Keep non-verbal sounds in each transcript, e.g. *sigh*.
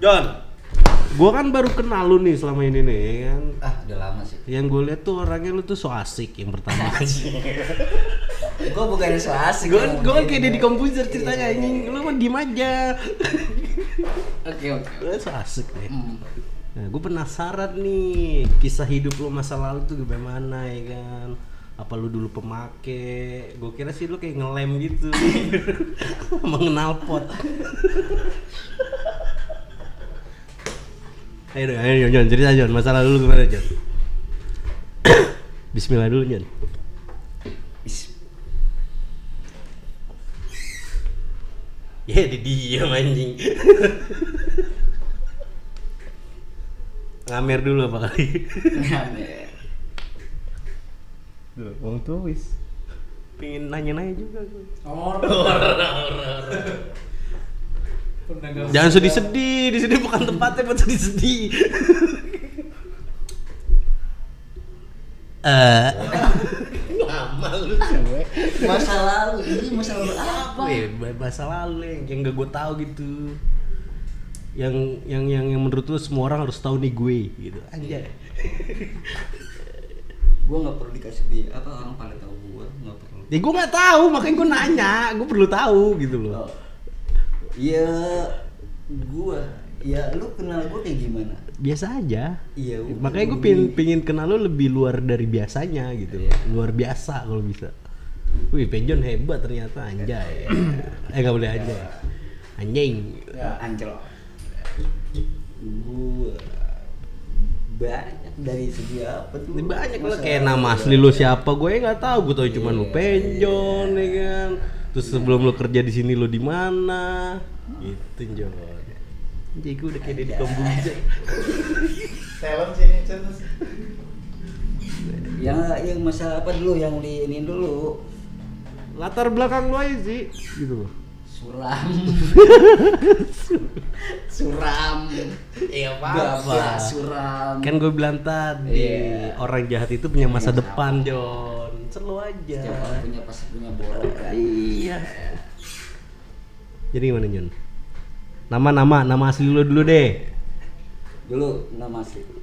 John, gua kan baru kenal lu nih selama ini nih kan. Ah, udah lama sih. Yang gue lihat tuh orangnya lu tuh so asik yang pertama. Gue bukan so asik. gue kalau gue kan kayak di komputer Iya, ceritanya iya, anjing. iya. Lu mah diem aja. Oke, oke. Lu so asik deh. Hmm. Nah, gue penasaran nih kisah hidup lu masa lalu tuh gimana ya kan? Apa lu dulu pemake? Gue kira sih lu kayak ngelem gitu, *laughs* mengenal pot. Ayo dong, ayo Jon, cerita Jon, masa lalu lu gimana Jon? *coughs* Bismillah dulu Jon. Ya, di diam anjing. Ngamer dulu apa kali? Ngamer. Tuh, Wong tuh wis pengen nanya-nanya juga gue. Jangan sedih-sedih, di sini bukan tempatnya buat sedih-sedih. *laughs* Eh, lama lu cewek. Masa lalu, ini masa lalu apa? Ya bahasa lalu yang yang gak gue tahu gitu. Yang yang yang yang menurut lu semua orang harus tahu nih gue gitu. Anjay. Gue nggak perlu dikasih di apa orang pada tahu gue nggak perlu. Ya gue nggak tahu, makanya gue nanya, gue perlu tahu gitu loh. Oh. Ya, gue, ya lu kenal gue kayak gimana? Biasa aja. Iya. Makanya gue pingin, pingin kenal lu lebih luar dari biasanya gitu loh. Luar biasa kalau bisa. Wih, Penjon hebat ternyata anjay. *coughs* eh nggak boleh anjay. Anjing. Ya, ancol. Gue banyak dari segi apa tuh? Banyak lah kayak nama ya. asli lu siapa gue nggak tahu gue tahu cuma lu Iya, Penjon ya kan terus sebelum lu kerja di sini lu di mana? Gitu Jon. Jadi gue udah kayak di komputer Talent sini terus. Yang yang masalah apa dulu yang di ini dulu? Latar belakang lu aja sih gitu loh. Suram. *laughs* Suram. Iya gabah suram. Kan gue bilang tadi Iya. orang jahat itu punya masa Iya, depan Jon selalu aja setiap orang punya pasti punya borok kan iya jadi gimana Jon nama nama nama asli lu dulu deh dulu nama asli nama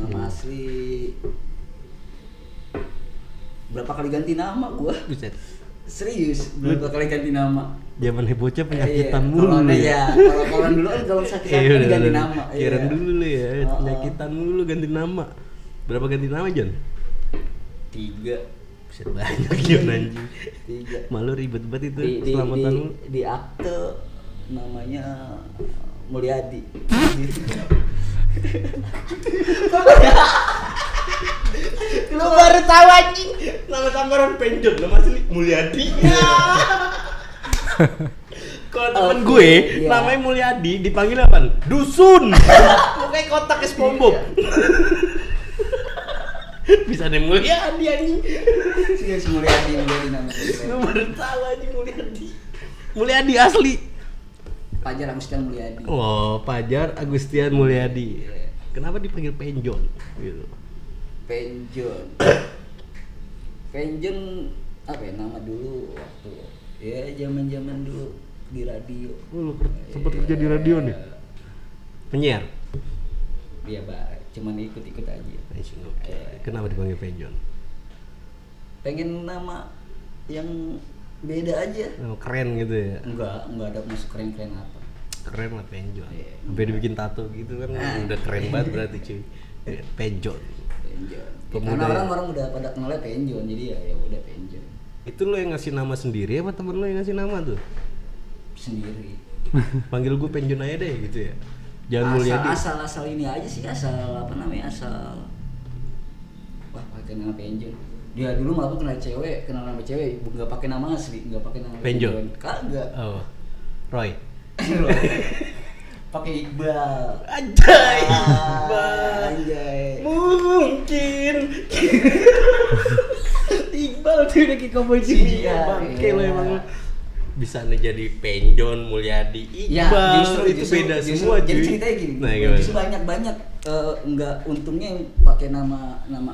Hmm. asli berapa kali ganti nama gua Buset. serius berapa kali ganti nama zaman bocah penyakitan Iya, mulu kalau lu ya kalau kalau dulu kan kalau sakit *laughs* Iya, sakit udah, ganti nama Kirain iya. dulu lu ya, Oh, oh. penyakitan mulu ganti nama. Berapa ganti nama, Jon? tiga Buset banyak Jon anjing. tiga Malu ribet banget itu di, di, selamatan di, di akte namanya Mulyadi Lu baru tahu anjing. Nama samaran Penjon, nama asli Mulyadi. Kalau temen Oke, gue, iya. namanya Mulyadi, dipanggil apa? Dusun. *laughs* Pokoknya kotak SpongeBob. *laughs* *laughs* Bisa nih Mulyadi anjing. Iya si Mulyadi Mulyadi namanya Gue baru tahu anjing Mulyadi. Mulyadi asli. Pajar Agustian Mulyadi Oh, Pajar Agustian Mulyadi. Kenapa dipanggil Penjon? Gitu. Penjon Penjon apa ya nama dulu waktu ya zaman zaman dulu di radio Oh, lu sempet kerja di radio nih? Penyiar. Iya pak cuman ikut ikut aja Oke. Kenapa dipanggil Penjon? pengen nama yang beda aja Oh, keren gitu ya. enggak enggak ada masuk keren keren apa Keren lah Penjon. Iya. Sampai dibikin tato gitu kan Ah. udah keren banget berarti cuy. *laughs* Eh, Penjon. Penjon Pemuda karena ya. orang orang udah pada kenalnya Penjon jadi ya ya udah Penjon Itu lo yang ngasih nama sendiri apa temen lo yang ngasih nama tuh? sendiri Panggil gue Penjon aja deh gitu ya. Jangan asal, Mulyadi. asal asal ini aja sih asal apa namanya asal wah pakai nama Penjon dia dulu malah kenal cewek kenal nama cewek nggak pakai nama asli nggak pakai nama Penjon? kagak Oh. Roy. *laughs* pakai Iqbal Anjay. Ah, Iqbal. anjay Mungkin. *laughs* Iqbal tuh udah kayak cowboy sini. Iya, Bangke lo iya. emang. Bisa jadi Penjon, Mulyadi, Ya, Iqbal. justru, itu justru- beda justru- semua Jadi cuy. ceritanya gini, Nah, gimana? justru banyak banyak eh, nggak untungnya yang pakai nama nama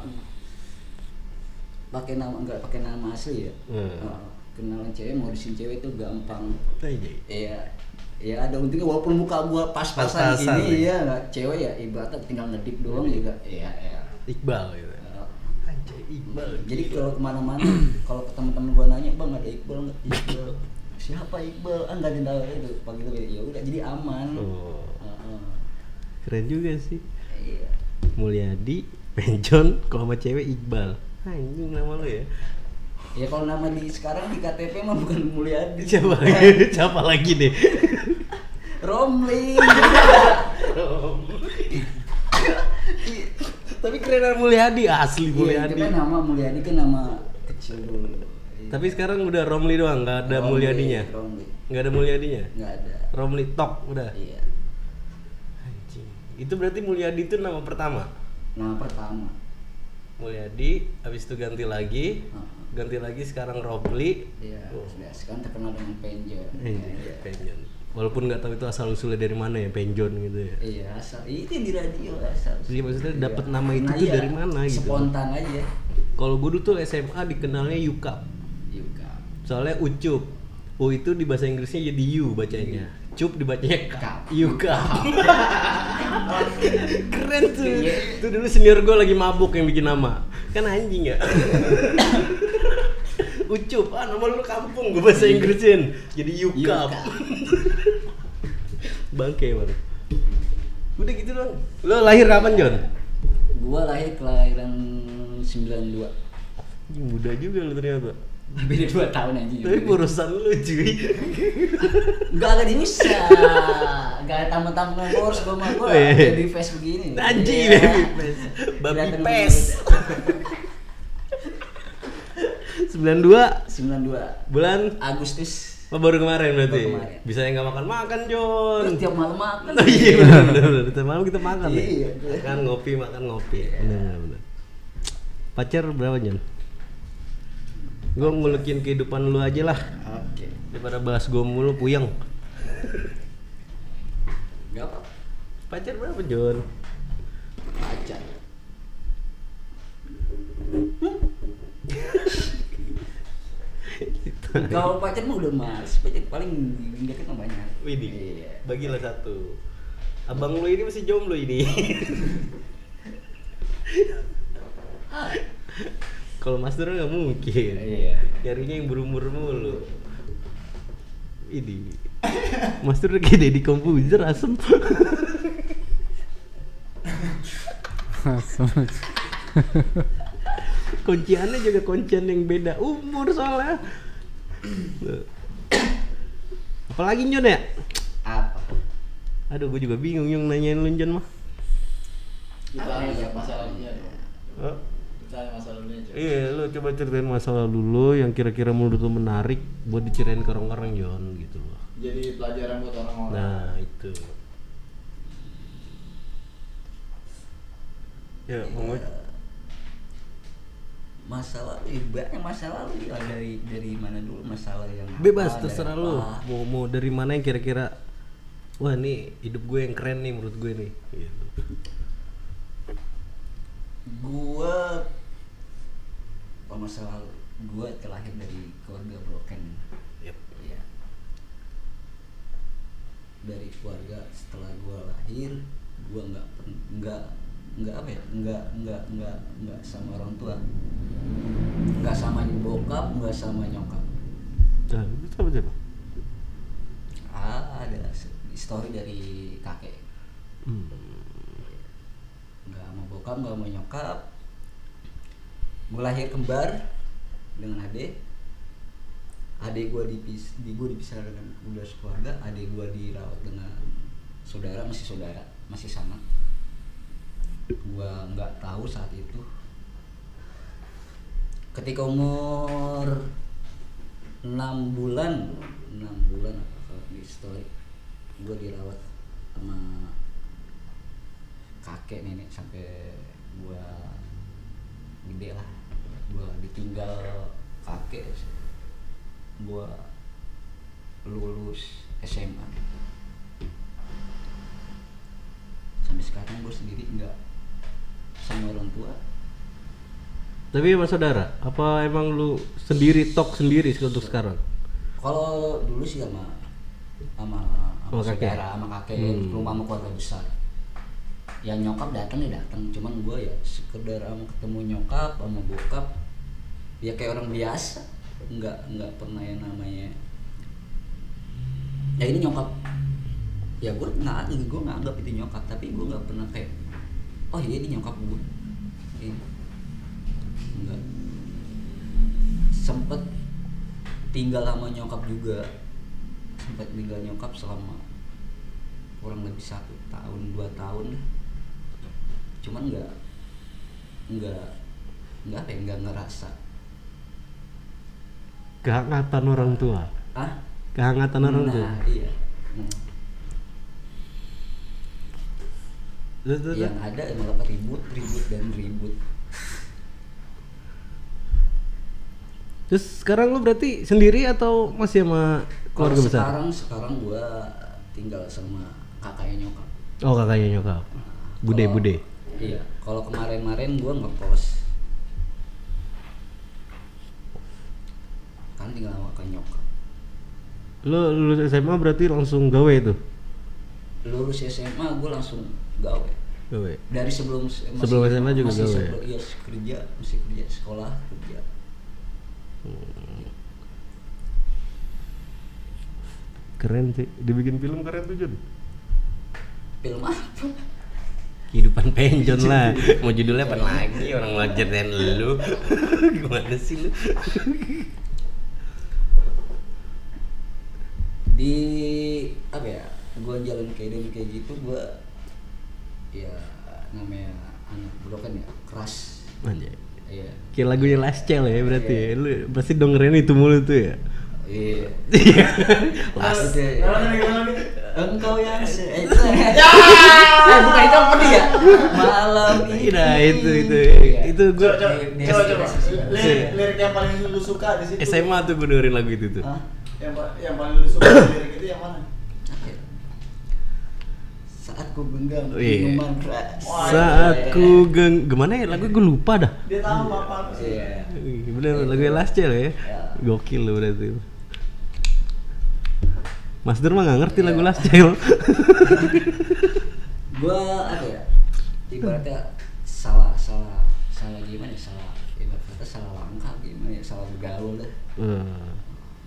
pakai nama nggak pakai nama asli ya. Hmm. Eh, kenalan cewek modusin cewek itu gampang Aja. Iya, ya ada untungnya walaupun muka gua pas-pasan Pas-pasan, gini ya. ya, nggak cewek ya ibaratnya tinggal ngedip doang juga. Iya, iya. Iqbal gitu. Eh, Anjay, Iqbal. Jadi kalau ke mana-mana, *clears throat* kalau ke teman-teman gua nanya, bang ada Iqbal nggak? Iqbal. Siapa Iqbal? Ah nggak ada itu. Panggil gitu, ya udah jadi aman. Oh. Heeh. Keren juga sih. Iya. Mulyadi, Penjon, kalau sama cewek Iqbal. Anjing nama lu ya. Ya kalau nama di sekarang di KTP mah bukan Mulyadi. Siapa lagi? *laughs* Siapa lagi nih? Romli. Tapi keren Mulyadi asli Iya, itu Mulyadi. kan nama Mulyadi kan nama kecil dulu. Iya. Tapi sekarang udah Romli doang, nggak ada Romli, Mulyadinya. Romli. Nggak ada Mulyadinya. Nggak ada. Romli top udah. Iya. Anjing. Itu berarti Mulyadi itu nama pertama. Nama pertama. Mulyadi, habis itu ganti lagi, Heeh. ganti lagi sekarang Romli. Iya, Oh. sudah sekarang terkenal dengan Penjo. Anjing, Iya. Penjon. Walaupun nggak tahu itu asal usulnya dari mana ya Penjon gitu ya. Iya, asal itu di radio asal. Jadi maksudnya Iya. dapet nama itu Nah, tuh iya, dari mana gitu? Spontan aja. Kalau gue dulu tuh SMA dikenalnya Yukap. Soalnya Ucup. U itu di bahasa Inggrisnya jadi U bacanya. Cup dibacanya K. Kap. Yukap. Keren tuh. Iya. Itu dulu senior gue lagi mabuk yang bikin nama. Kan anjing ya. *laughs* Ucup, ah nama lu kampung gue bahasa Inggrisin. Jadi Yukap. *laughs* Bangke bang. Udah gitu dong. Lo lahir kapan John? Gua lahir kelahiran 92. Anjing, muda juga lu ternyata. Beda 2 tahun anjing. Tapi urusan lu cuy. Enggak ada bisa. Enggak ada tamu-tamu ngurus gua mah gua Oh, iya. baby face begini. Anjing Iya. baby face. Babi Kelihatan pes. bener. 92 92 bulan Agustus. oh, baru kemarin berarti. Baru kemarin. Bisa yang nggak makan-makan, John. Terus tiap malam makan. Oh iya benar benar. Tiap malam kita makan ya. Iya. Makan ngopi, makan ngopi. Benar benar. benar. Pacar berapa, John? Gue ngulekin kehidupan lu aja lah Oke. daripada bahas gue mulu puyeng. Enggak apa. Pacar berapa, John? Pacar. Kalau pacar mah udah mas, pacar paling deket mah banyak. Widih. Iya. Bagilah satu. Abang lu ini masih jomblo ini. *laughs* Kalau Mas Dur nggak mungkin. Iya. Carinya yang berumur mulu. Ini. Mas Dur kayak Deddy Komputer asem. Kunciannya juga kuncian yang beda umur soalnya. Apalagi Nyon ya? Apa? Aduh, gue juga bingung yang nanyain lu Nyon mah. Kita Apa ya? Oh. Kita aja masalahnya. coba. Iya, lu coba ceritain masalah dulu yang kira-kira menurut lu menarik buat diceritain ke orang-orang Jon gitu loh. Jadi pelajaran buat orang-orang. Nah, itu. Ya, mau masalah eh, banyak masalah lu ya dari dari mana dulu masalah yang bebas apa, terserah lu. apa. Mau mau dari mana yang kira-kira wah nih hidup gue yang keren nih menurut gue nih gitu. gua oh, masalah gua terlahir dari keluarga broken Yep. ya dari keluarga setelah gua lahir gua nggak nggak nggak apa ya nggak nggak nggak nggak sama orang tua nggak sama bokap nggak sama nyokap Nah, itu apa siapa? ah, ada story dari kakek Hmm. nggak sama bokap nggak sama nyokap gue lahir kembar dengan adik adik gue dipis di gue dipisah dengan udah sekeluarga adik gue dirawat dengan saudara masih saudara masih sama. Gue nggak tahu saat itu. Ketika umur enam bulan enam bulan apa kalau di story gue dirawat sama kakek nenek sampai gua gede lah gua ditinggal kakek gua lulus SMA sampai sekarang gua sendiri nggak sama orang tua Tapi sama saudara, apa emang lu sendiri tok sendiri untuk sekarang? Kalau dulu sih sama sama Sama kakek? sama kakek, Hmm. rumah sama keluarga besar. Yang nyokap datang ya datang, cuman gue ya sekedar sama ketemu nyokap sama bokap. Ya kayak orang biasa, nggak nggak pernah yang namanya. Ya ini nyokap. Ya gue nggak gue nganggap itu nyokap. Tapi gue nggak pernah kayak oh iya ini nyokap gue ini enggak sempet tinggal sama nyokap juga. Sempet tinggal nyokap selama kurang lebih satu tahun dua tahun. deh. Cuman nggak nggak nggak apa ya nggak ngerasa Kehangatan orang tua. ah Kehangatan orang tua. nah iya Hmm. Terus, terus, yang ada malah ribut ribut dan ribut terus sekarang lu berarti sendiri atau masih sama keluarga besar? sekarang sekarang gua tinggal sama kakaknya nyokap Oh kakaknya nyokap. Bude Kalau- bude. Iya, kalau kemarin-kemarin gua ngekos. Kan tinggal sama nyokap. Lu lulus SMA berarti langsung gawe tuh. Lulus SMA gua langsung gawe. Gawe. Dari sebelum se- masih- Sebelum SMA juga masih gawe ya? sebelum- Iya, kerja, masih kerja, sekolah, kerja. Keren sih. Dibikin film keren tuh Jun. Film apa? Kehidupan penjon lah. Mau judulnya apa lagi? Orang ngajarin lu. *laughs* Gimana sih lu? Di apa ya? Gua jalan kayak dan kayak gitu gua ya namanya anak broken ya, keras. Anjay. Iya. Kayak lagunya Last Child ya berarti ya. Lu pasti dengerin itu mulu tuh ya. Iya. *laughs* Last Engkau yang *laughs* se eh, itu eh bukan itu apa dia? Malam ini. Nah, itu itu Iya. itu Coba, gua coba, Dia- coba, dia- Lirik, lirik yang paling lu suka di situ. SMA tuh gua dengerin lagu itu tuh. Hah? Yang, yang paling lu suka lirik itu yang mana? Ya? Saat ku genggam Oh, iya. Saat iya. ku geng gimana ya lagu gue lupa dah. Dia tahu apa sih. Iya. Bener lagu Last ya. Ya. Gokil lu berarti. Mas Dur mah gak ngerti Iya. lagu Last Child. Gua apa ya? Ibaratnya salah salah salah gimana ya? Salah ibarat kata salah langkah gimana ya? Salah bergaul deh. Eh,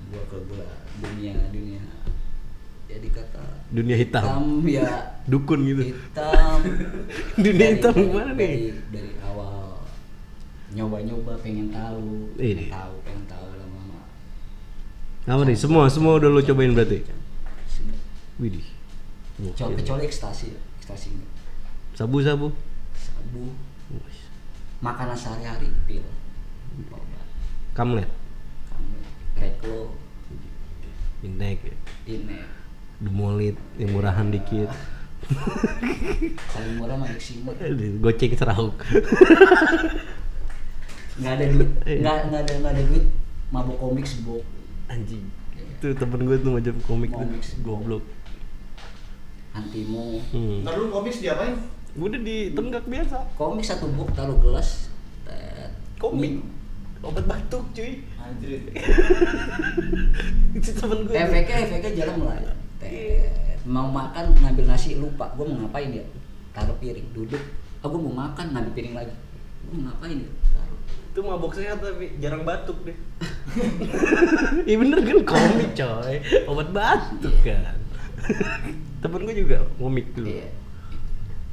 Gua ke gua dunia dunia ya dikata Dunia hitam. ya Dukun gitu. hitam *laughs* Dunia Dari- hitam dari- gimana nih? dari, dari awal nyoba-nyoba pengen tahu pengen tahu pengen tahu lama-lama Apa nih? Semua semua udah lu cobain berarti. Widih. Kecuali- kecuali ekstasi ya ekstasi enggak Sabu-sabu. sabu Wih, makanan sehari-hari pil Kamlet. kamu reklo Inek ya. ini Demolit yang murahan dikit. *laughs* paling murah mah eksimut Goceng serahuk. *laughs* nggak ada duit Iya. nggak nggak ada nggak ada duit mabok komik sebok Anjing. Itu temen gue tuh macam komik tuh. Komik. Goblok. Antimo Hmm. Ntar dulu komik diapain? Udah di tenggak biasa. komik satu book taruh gelas tet, Komik. minum. Obat batuk cuy. Anjir. Itu temen gue. efeknya efeknya jalan mulai tet. mau makan ngambil nasi lupa gue mau ngapain ya taruh piring duduk ah gue mau makan ngambil piring lagi gue mau ngapain ya taruh Itu mabok sehat tapi jarang batuk deh. *laughs* Iya bener kan komik coy. Obat batuk kan. *laughs* temen gue juga komik dulu. iya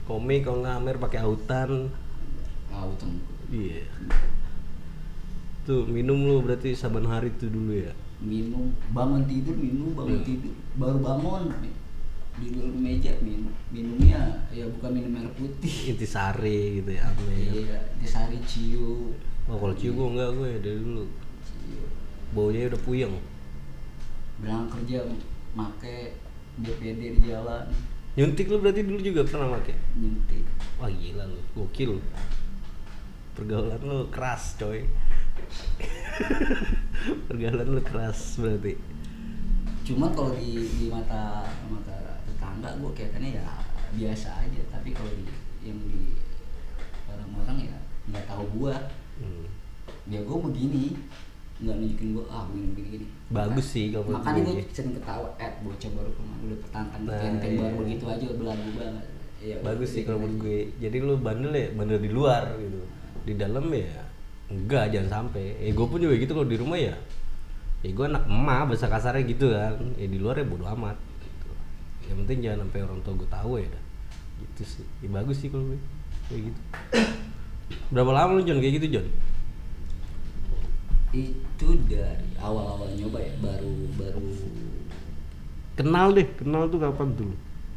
Komik kalau nggak Amer pakai autan. tuh Iya. Tuh minum lu berarti saban hari tuh dulu ya. minum bangun tidur minum bangun Hmm. tidur baru bangun di di meja minum minumnya ya bukan minum air putih Intisari gitu ya Amer. iya disari ciu Oh kalau ciu gue enggak gue dari dulu. Ciu. Baunya udah puyeng. berangkat kerja make DPD di jalan Nyuntik lu berarti dulu juga pernah pakai? nyuntik Wah gila lu, gokil. Pergaulan lu keras coy. *laughs* Pergaulan lu keras berarti. cuma kalau di di mata mata tetangga gue kelihatannya ya biasa aja tapi kalau di yang di orang-orang ya nggak tahu gua Hmm. ya gue begini nggak nunjukin gue ah begini begini gini. Bagus sih kalau makanya gue. gue sering ketawa eh bocah baru ke mana udah petantang Nah, nah, iya. baru begitu aja belagu banget. Ya, bagus sih gitu kalau menurut gue jadi lu bandel ya bandel di luar gitu. Di dalam ya enggak jangan sampai. Eh gue pun juga gitu kalau di rumah ya. Ya gue anak emak bahasa kasarnya gitu kan. Ya di luar ya bodo amat gitu. yang penting jangan sampai orang tua gue tahu ya. Dah. gitu sih. Ya, bagus sih kalau gue kayak gitu. *coughs* Berapa lama lu John? Kayak gitu John itu dari awal-awal nyoba ya baru baru. Kenal deh kenal tuh kapan tuh?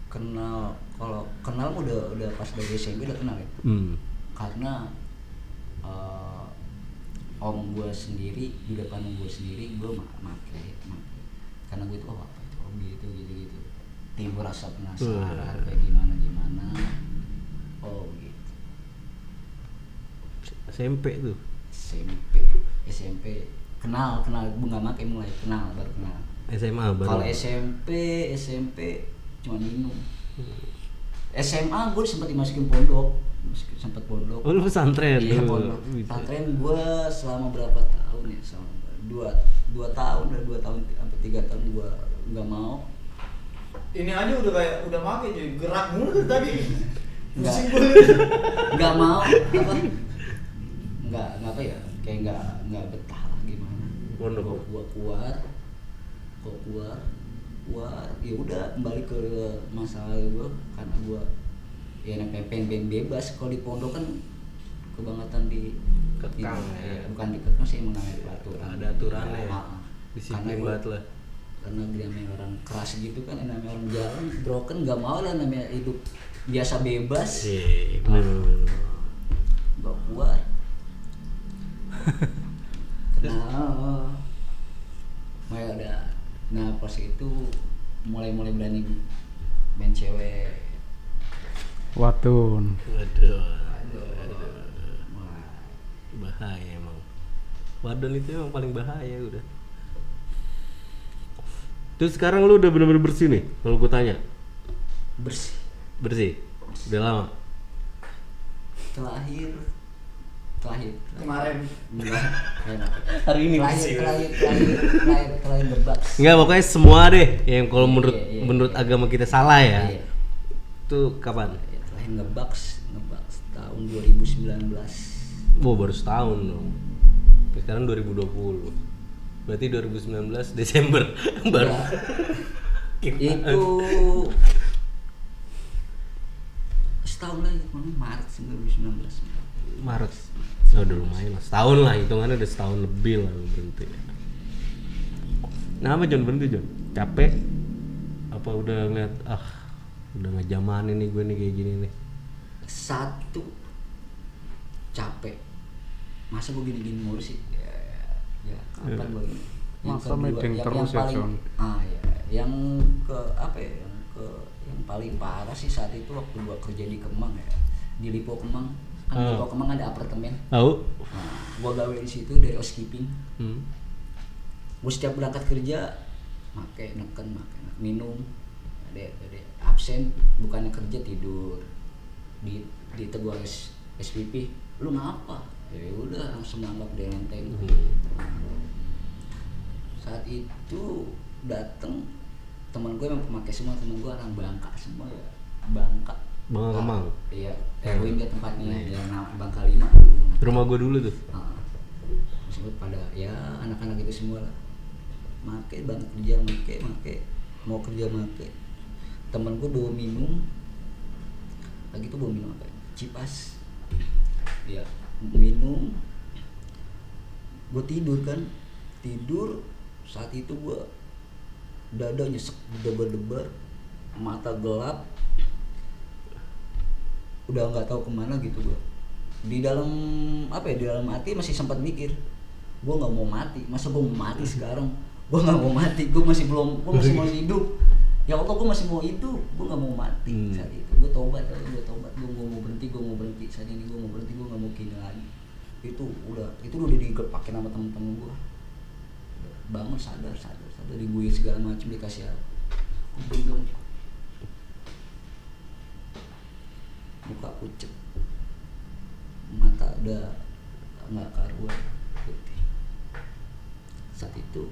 Kenal kalau kenal udah udah pas dari SMP udah kenal ya. Hmm. karena eh, om gue sendiri di depan om gue sendiri gue ma make make. Karena gue itu oh apa itu hobi itu gitu gitu timbul rasa penasaran Wah. kayak gimana gimana. Oh gitu. SMP tuh? SMP SMP kenal kenal. Nggak make mulai kenal baru kenal. SMA baru. Kalau SMP SMP cuma minum. SMA gue sempat dimasukin pondok. Sempat pondok. Oh lu pesantren? Iya pondok. Pesantren gue selama berapa tahun ya? Selama dua dua tahun dan dua tahun sampai tiga tahun gue nggak mau. Ini aja udah kayak udah make jadi gerak mulu tadi. Nggak mau. Apa nggak nggak apa ya kayak nggak nggak betah lah gimana Pondok. gua, gua keluar gua keluar keluar ya udah kembali ke masa lalu gua karena gua ya pengen pengen bebas kalau di pondok kan kebangetan di Kekang, di- ya. bukan dikekang sih emang namanya peraturan Ada aturannya ya. Ah, ah. Disiplin Karena gua- banget lah. karena dia namanya orang keras gitu kan yang namanya orang jalan broken nggak mau lah namanya hidup biasa bebas Iya, bener, bener, bener. gak kuat *laughs* kenal mulai ada nah pas itu mulai mulai berani main cewek. Watun. Waduh. bahaya emang. Wadon itu emang paling bahaya udah. Terus sekarang lu udah bener-bener bersih nih kalau gue tanya? Bersih. Bersih? Udah lama? Terakhir terakhir. Kemarin. Enggak, *laughs* Hari ini. Terakhir terakhir terakhir terakhir terakhir ngebak Enggak pokoknya semua deh yang kalau Iya, menurut iya, iya, menurut iya. agama kita salah ya. Iya. itu kapan? Ya, terakhir ngebak ngebak tahun 2019 Wah baru setahun dong. Sekarang 2020 berarti 2019 Desember. *laughs* Baru. *laughs* Itu setahun lagi Maret 2019 Maret oh, udah lumayan lah. Setahun lah hitungannya udah setahun lebih lah lu berhenti. Nah apa John? Berhenti John? Capek. Apa udah ngeliat ah udah nggak zaman ini gue nih kayak gini nih. Satu. Capek. Masa gue gini-gini mulu sih? Ya, ya kapan gue gini? Yang Masa kedua- meeting yang, terus yang ya, paling, John? ah ya yang ke apa ya yang ke yang paling parah sih saat itu waktu gua kerja di Kemang ya. Di Lipo Kemang kan di Kemang ada apartemen. Tahu. Nah, gua gawe di situ dari housekeeping. Hmm. gue setiap berangkat kerja make neken make minum. Ada ada. Absen bukannya kerja tidur. Di ditegur S, SPP lu ngapa? Ya udah langsung anggap dia enteng Hmm. saat itu dateng teman gue yang pemakai semua teman gue orang Bangka semua ya. Bangka. Bangka Kemang? iya heroin dia tempatnya Iya. yang nama Bangka lima. Rumah gue dulu tuh. Ah, disebut pada ya anak-anak itu semua lah. Make banget kerja make make mau kerja make. Temen gue bawa minum. Lagi tuh bawa minum apa ya? cipas. Ya minum. Gue tidur kan. Tidur saat itu gue dada nyesek debar-debar mata gelap udah nggak tahu ke mana gitu gue di dalam apa ya di dalam hati masih sempat mikir gue nggak mau mati masa gue mau mati sekarang? Gue nggak mau mati gue masih belum gue *laughs* masih mau hidup. Ya Allah gue masih mau hidup gue nggak mau mati Hmm. saat itu gue tobat gue tobat gue mau berhenti gue mau berhenti. Saat ini gue mau berhenti gue nggak mau gini lagi. Itu udah itu udah digepakin sama temen-temen gue bangun sadar sadar sadar. Diguyur segala macam dikasih apa. Bingung muka pucet. Mata udah nggak karuan itu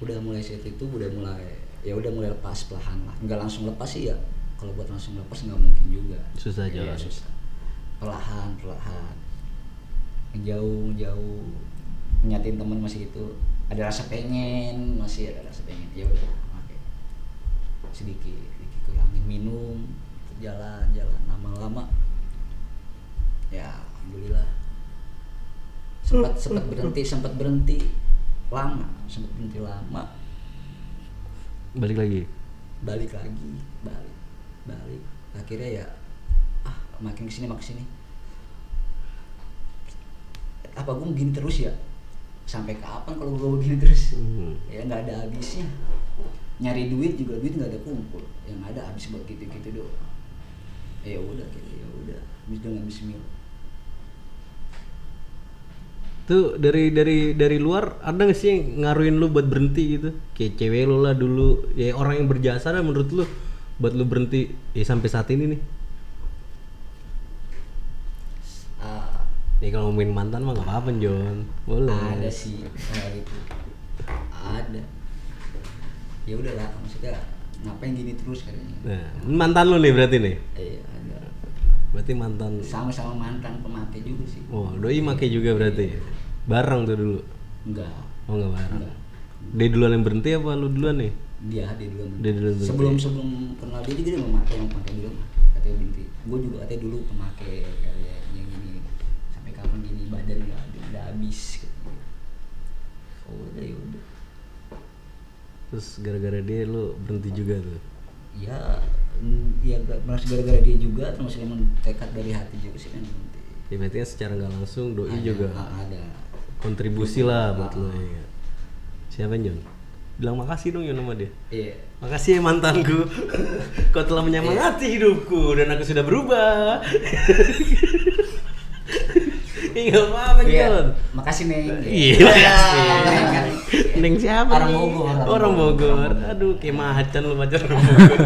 udah mulai saat itu udah mulai ya udah mulai lepas pelahan lah. Nggak langsung lepas sih ya. Kalau buat langsung lepas nggak mungkin juga. Susah Iya, jalan. susah. Perlahan perlahan. Jauh jauh nyatin teman masih itu ada rasa pengen masih ada rasa pengen. Ya udah oke sedikit sedikit kurangin minum jalan jalan lama-lama. Ya alhamdulillah. Sempat sempat berhenti sempat berhenti lama sempat berhenti lama. Balik lagi? Balik lagi balik balik. Akhirnya ya ah makin ke sini makin ke sini. Apa gue begini terus ya? Sampai kapan kalau gue begini terus? Hmm. ya nggak ada habisnya. Nyari duit juga duit nggak ada kumpul. Yang ada habis buat gitu gitu doang ya udah gitu ya udah. Habis dengan Bismillah Tuh dari dari dari luar ada gak sih yang ngaruhin lu buat berhenti gitu? Kayak cewek lu lah dulu, ya orang yang berjasa lah menurut lu buat lu berhenti ya sampai saat ini nih. Ah, Nih kalau ngomongin mantan mah gak apa-apa John, boleh. ada sih. Kayak gitu. Ada. Ya udahlah maksudnya ngapain gini terus katanya Nah, mantan lu nih berarti nih. iya ada Berarti mantan. sama-sama mantan pemakai juga sih Oh, doi make juga berarti. Bareng tuh dulu. enggak Oh enggak bareng. Enggak. Dia duluan yang berhenti apa lu duluan nih? dia dia dulu Dia duluan berhenti. sebelum sebelum kenal dia juga dia memakai yang pakai dulu katanya berhenti gue juga katanya dulu pemakai kayak yang gini sampai kapan gini badan nggak udah habis oh udah ya udah Terus gara-gara dia lu berhenti juga tuh. ya mm, ya merasa gara-gara dia juga termasuk emang tekad dari hati juga sih kan berhenti Ya berarti kan secara nggak langsung doi Ada- juga ada kontribusi lah buat lu ya. Siapa John? Bilang makasih dong Yon sama dia. iya Makasih ya mantanku. *laughs* Kau telah menyemangati hidupku dan aku sudah berubah. *laughs* Iya apa-apa Iya, John. makasih neng Iya, makasih. Iya. Neng siapa Orang? Bogor, orang Orang Bogor. Bogor. Aduh, kayak macan lu pacar orang Bogor.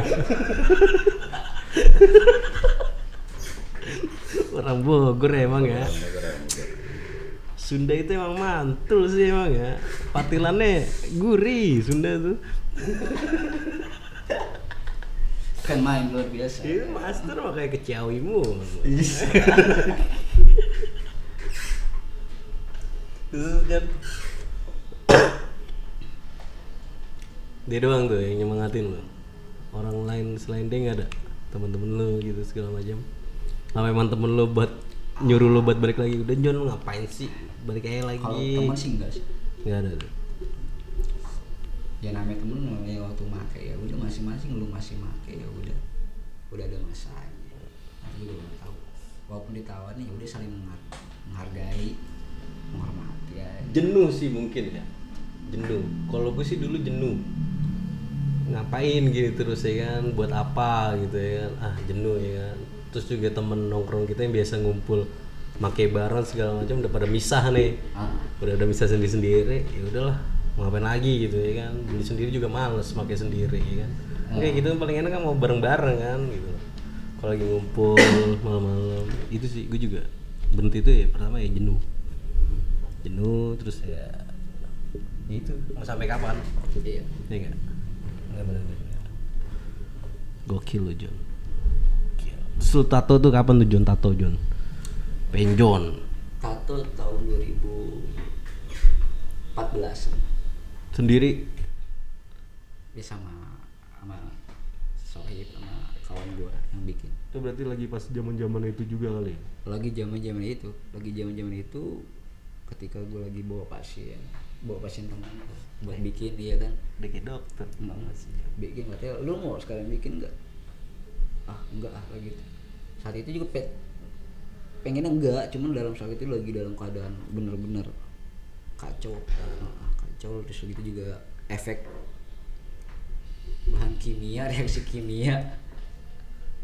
*laughs* orang Bogor emang ya. Sunda itu emang mantul sih emang ya. Patilannya gurih Sunda tuh. kan main luar biasa Itu master mah kayak keciawimu. *laughs* Terus kan dia doang tuh yang nyemangatin lo orang lain selain dia nggak ada. Teman-teman lo gitu segala macam. Apa emang temen lo buat nyuruh lo buat balik lagi? Udah John ngapain sih? Balik aja lagi. Kalau teman sih enggak sih. Nggak ada tuh. Ya namanya temen namanya waktu make ya udah masing-masing lu masih make ya udah. Udah ada masanya aku juga nggak tahu. Walaupun ditawarin ya udah saling menghar- menghargai menghormati ya jenuh sih mungkin ya. Jenuh. Kalau gue sih dulu jenuh ngapain gini terus ya kan? Buat apa gitu ya kan? Ah jenuh ya kan? Terus juga temen nongkrong kita yang biasa ngumpul make bareng segala macam udah pada misah nih. Ah, udah udah bisa sendiri sendiri ya udahlah mau ngapain lagi gitu ya kan? Beli sendiri juga males pakai sendiri ya kan? Kayak gitu paling enak kan mau bareng bareng kan gitu. Kalau lagi ngumpul malam-malam. Itu sih gue juga berhenti itu ya pertama ya jenuh. Jenuh terus ya ya itu. Mau sampai kapan? Iya. Ya enggak gokil lo John Gokil. terus lu tato tuh kapan tuh John tato John penjon tato tahun 2014 sendiri? Dia sama sama sohib sama kawan gua yang bikin. Itu berarti lagi pas zaman zaman itu juga kali? Lagi zaman zaman itu lagi zaman zaman itu ketika gua lagi bawa pasien bawa pasien teman buat bikin dia kan? Deket dokter. Enggak enggak sih. Bikin katanya lu mau sekalian bikin enggak? Ah enggak ah kayak gitu. Saat itu juga pe pengennya enggak cuman dalam saat itu lagi dalam keadaan bener-bener kacau. Ah, kacau terus gitu juga efek bahan kimia *laughs* reaksi kimia.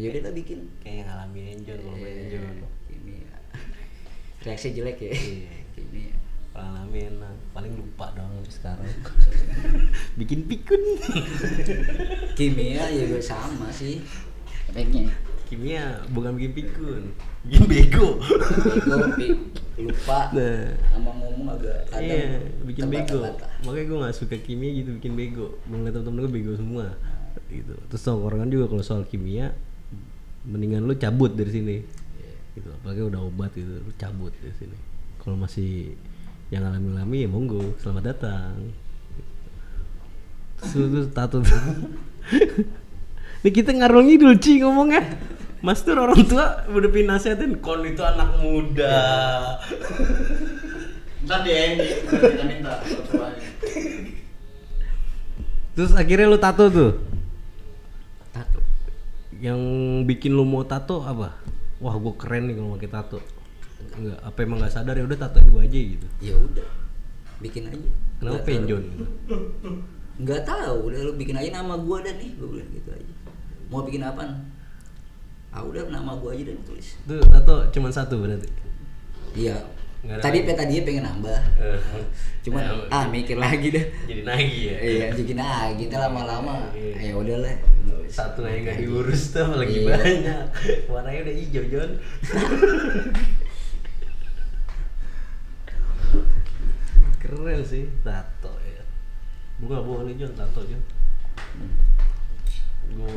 Ya udah lah bikin. Kayak ngalamin John main John kimia. *laughs* Reaksi jelek ya Iya. kimia ngalamin nah, paling lupa dong sekarang. *laughs* Bikin pikun. *laughs* Kimia juga sama sih. Efeknya. Kimia bukan bikin pikun bikin bego. Lupa. *laughs* Nah. Sama ngomong agak kadang iya bikin bego. Makanya gue nggak suka kimia gitu bikin bego. Gue ngeliat temen-temen gue bego semua gitu. Terus tongkrongan juga kalau soal kimia mendingan lu cabut dari sini. Gitu apalagi udah obat gitu lu cabut dari sini kalau masih yang alami-alami ya monggo selamat datang. Terus tato *laughs* ini kita ngarung ngidul Ci ngomongnya. Mas tuh orang tua udah pinasetin kon itu anak muda. Ntar di ending, kita minta terus akhirnya lu tato tuh? Tato. Yang bikin lu mau tato apa? Wah gue keren nih kalau pakai tato enggak apa emang nggak sadar ya udah tatoin gue aja gitu. Ya udah bikin aja. Kenapa Nggak penjon gitu? Nggak tahu udah lu bikin aja nama gua dan nih gua bilang gitu aja. Mau bikin apa ah udah nama gua aja dan tulis. Tuh tato cuma satu berarti? Iya. Nggak tadi lagi? tadinya pengen nambah. *laughs* Cuman Ya, ah mikir lagi deh jadi nagih ya? Iya bikin ah kita lama-lama. Iya. ya udahlah satu aja nggak diurus tuh lagi Iya. banyak. Warnanya udah hijau John *laughs* keren sih. Tato ya. Gue nggak boleh John tato John gue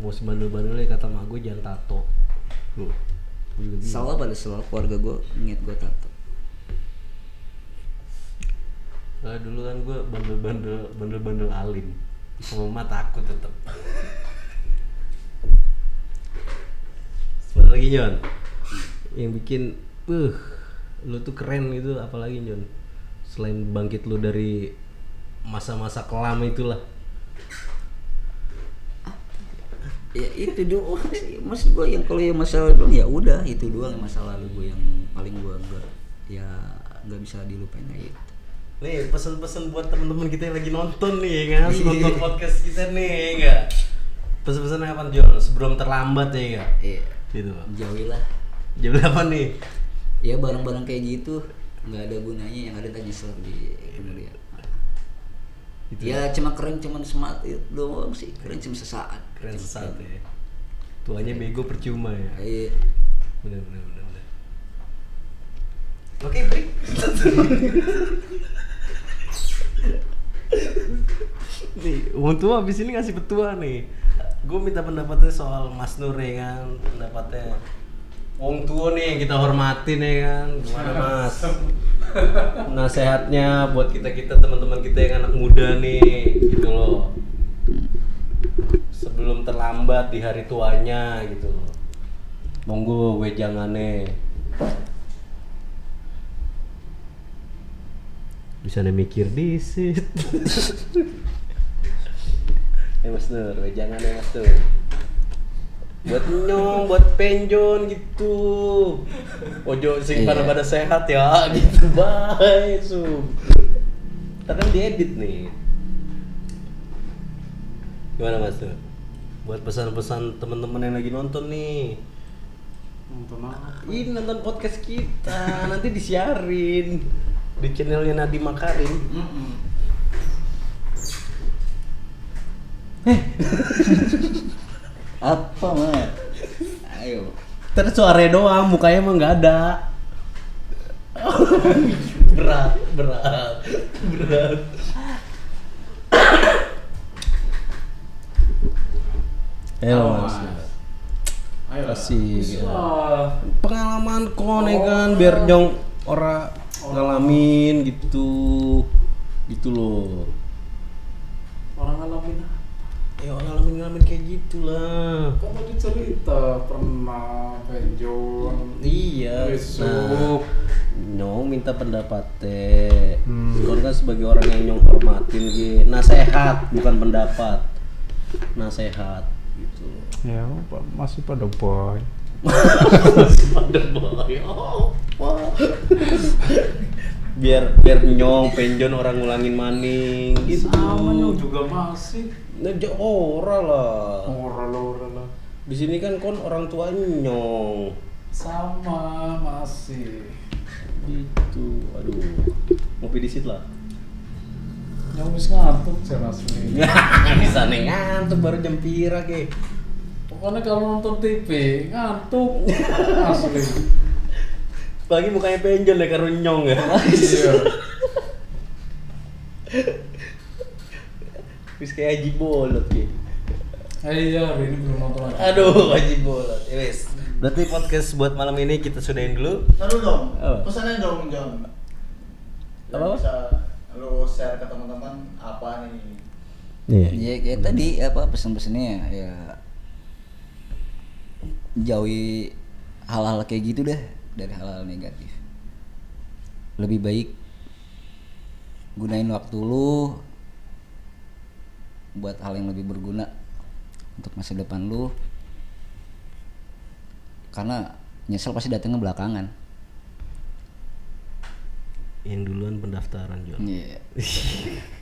mau sebandel-bandelnya kata mak gue jangan tato gue bingung. salah pada salah keluarga gua niat gua tato Nah, dulu kan gue bandel-bandel bandel-bandel alim. Sama emak takut tetep. Mana lagi John yang bikin uh lu tuh keren gitu apalagi John selain bangkit lu dari masa-masa kelam itulah. Ya itu doang sih. Mas gua yang kalau yang masalah doang ya udah itu doang yang masa lalu gua yang paling gua enggak ya nggak bisa dilupain aja itu nih pesan-pesan buat temen-temen kita yang lagi nonton nih ya kan? Nonton podcast kita nih ya enggak pesan-pesan apa John sebelum terlambat ya enggak iya. Gitu jauhilah. Jam berapa nih? Ya barang-barang kayak gitu nggak ada gunanya yang ada tanya nyesel di kemudian Itu ya cuma keren cuma smart itu doang sih. Keren cuma sesaat. Keren Cuma sesaat keren. ya. Tuanya bego percuma ya. Iya. Bener bener bener, bener. oke break. Nih Wong tua abis ini ngasih petua nih. Gue minta pendapatnya soal Mas Nur ya kan pendapatnya Wong tua nih kita hormatin ya kan. Gimana Mas? Nasehatnya buat kita kita teman-teman kita yang anak muda nih gitu loh. Sebelum terlambat di hari tuanya gitu loh. Monggo gue jangannya bisa nih mikir disit. *laughs* Eh mas Nur gue jangan ya mas Nur buat nyong buat penjon gitu. Ojo sing Iya. pada pada sehat ya gitu *laughs* baik su kan diedit nih. Gimana mas Nur buat pesan-pesan teman-teman yang lagi nonton nih. Nonton apa? ini nonton podcast kita. Nanti disiarin di channelnya Nadi Makarim. Mm-mm. *laughs* apa mat ayo terus suaranya doang mukanya emang nggak ada *laughs* berat berat berat Halo mas Ayo. Kasih. Wah. pengalaman kon ya kan biar nyong ora ngalamin gitu gitu loh Orang ngalamin? Ya ngalamin ngalamin kayak gitulah Kan tadi cerita pernah penjon. iya Besok. nyong minta pendapatnya Hmm. kon kan sebagai orang yang nyong hormatin gitu nasehat bukan pendapat nasehat gitu Ya, masih pada boy. pada boy oh, biar biar nyong penjon orang ngulangin maning gitu Sama nyong juga masih. Nah, ora lah. Ora lo, ora lo. Di sini kan kon orang tua nyong. Sama masih. Gitu. Aduh. Ngopi di situ lah. Nyong bisa ngantuk jelas *laughs* nih. Bisa nih ngantuk baru jam pira ke. Pokoknya kalau nonton TV ngantuk *laughs* asli. Pagi mukanya penjol ya karo nyong ya. Iya. *laughs* Wis kayak Haji Bolot gitu. Eh, Iya, hari ini belum nonton lagi. Aduh, Haji Bolot. Ya wis. Berarti podcast buat malam ini kita sudahin dulu. Taruh dong. Apa? Pesannya dong. Yang Apa-apa? Bisa lu share ke teman-teman apa nih? Iya. Ya kayak tadi apa pesan-pesannya ya jauhi hal-hal kayak gitu deh dari hal-hal negatif. Lebih baik gunain waktu lu buat hal yang lebih berguna untuk masa depan lu. Karena nyesel pasti datangnya belakangan. Yang duluan pendaftaran Jon. Iya. *laughs*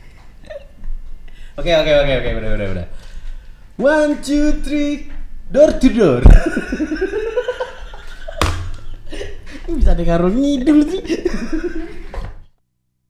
Oke oke oke oke udah udah udah. One two three door to door. *laughs* Bisa dengar ngidul sih.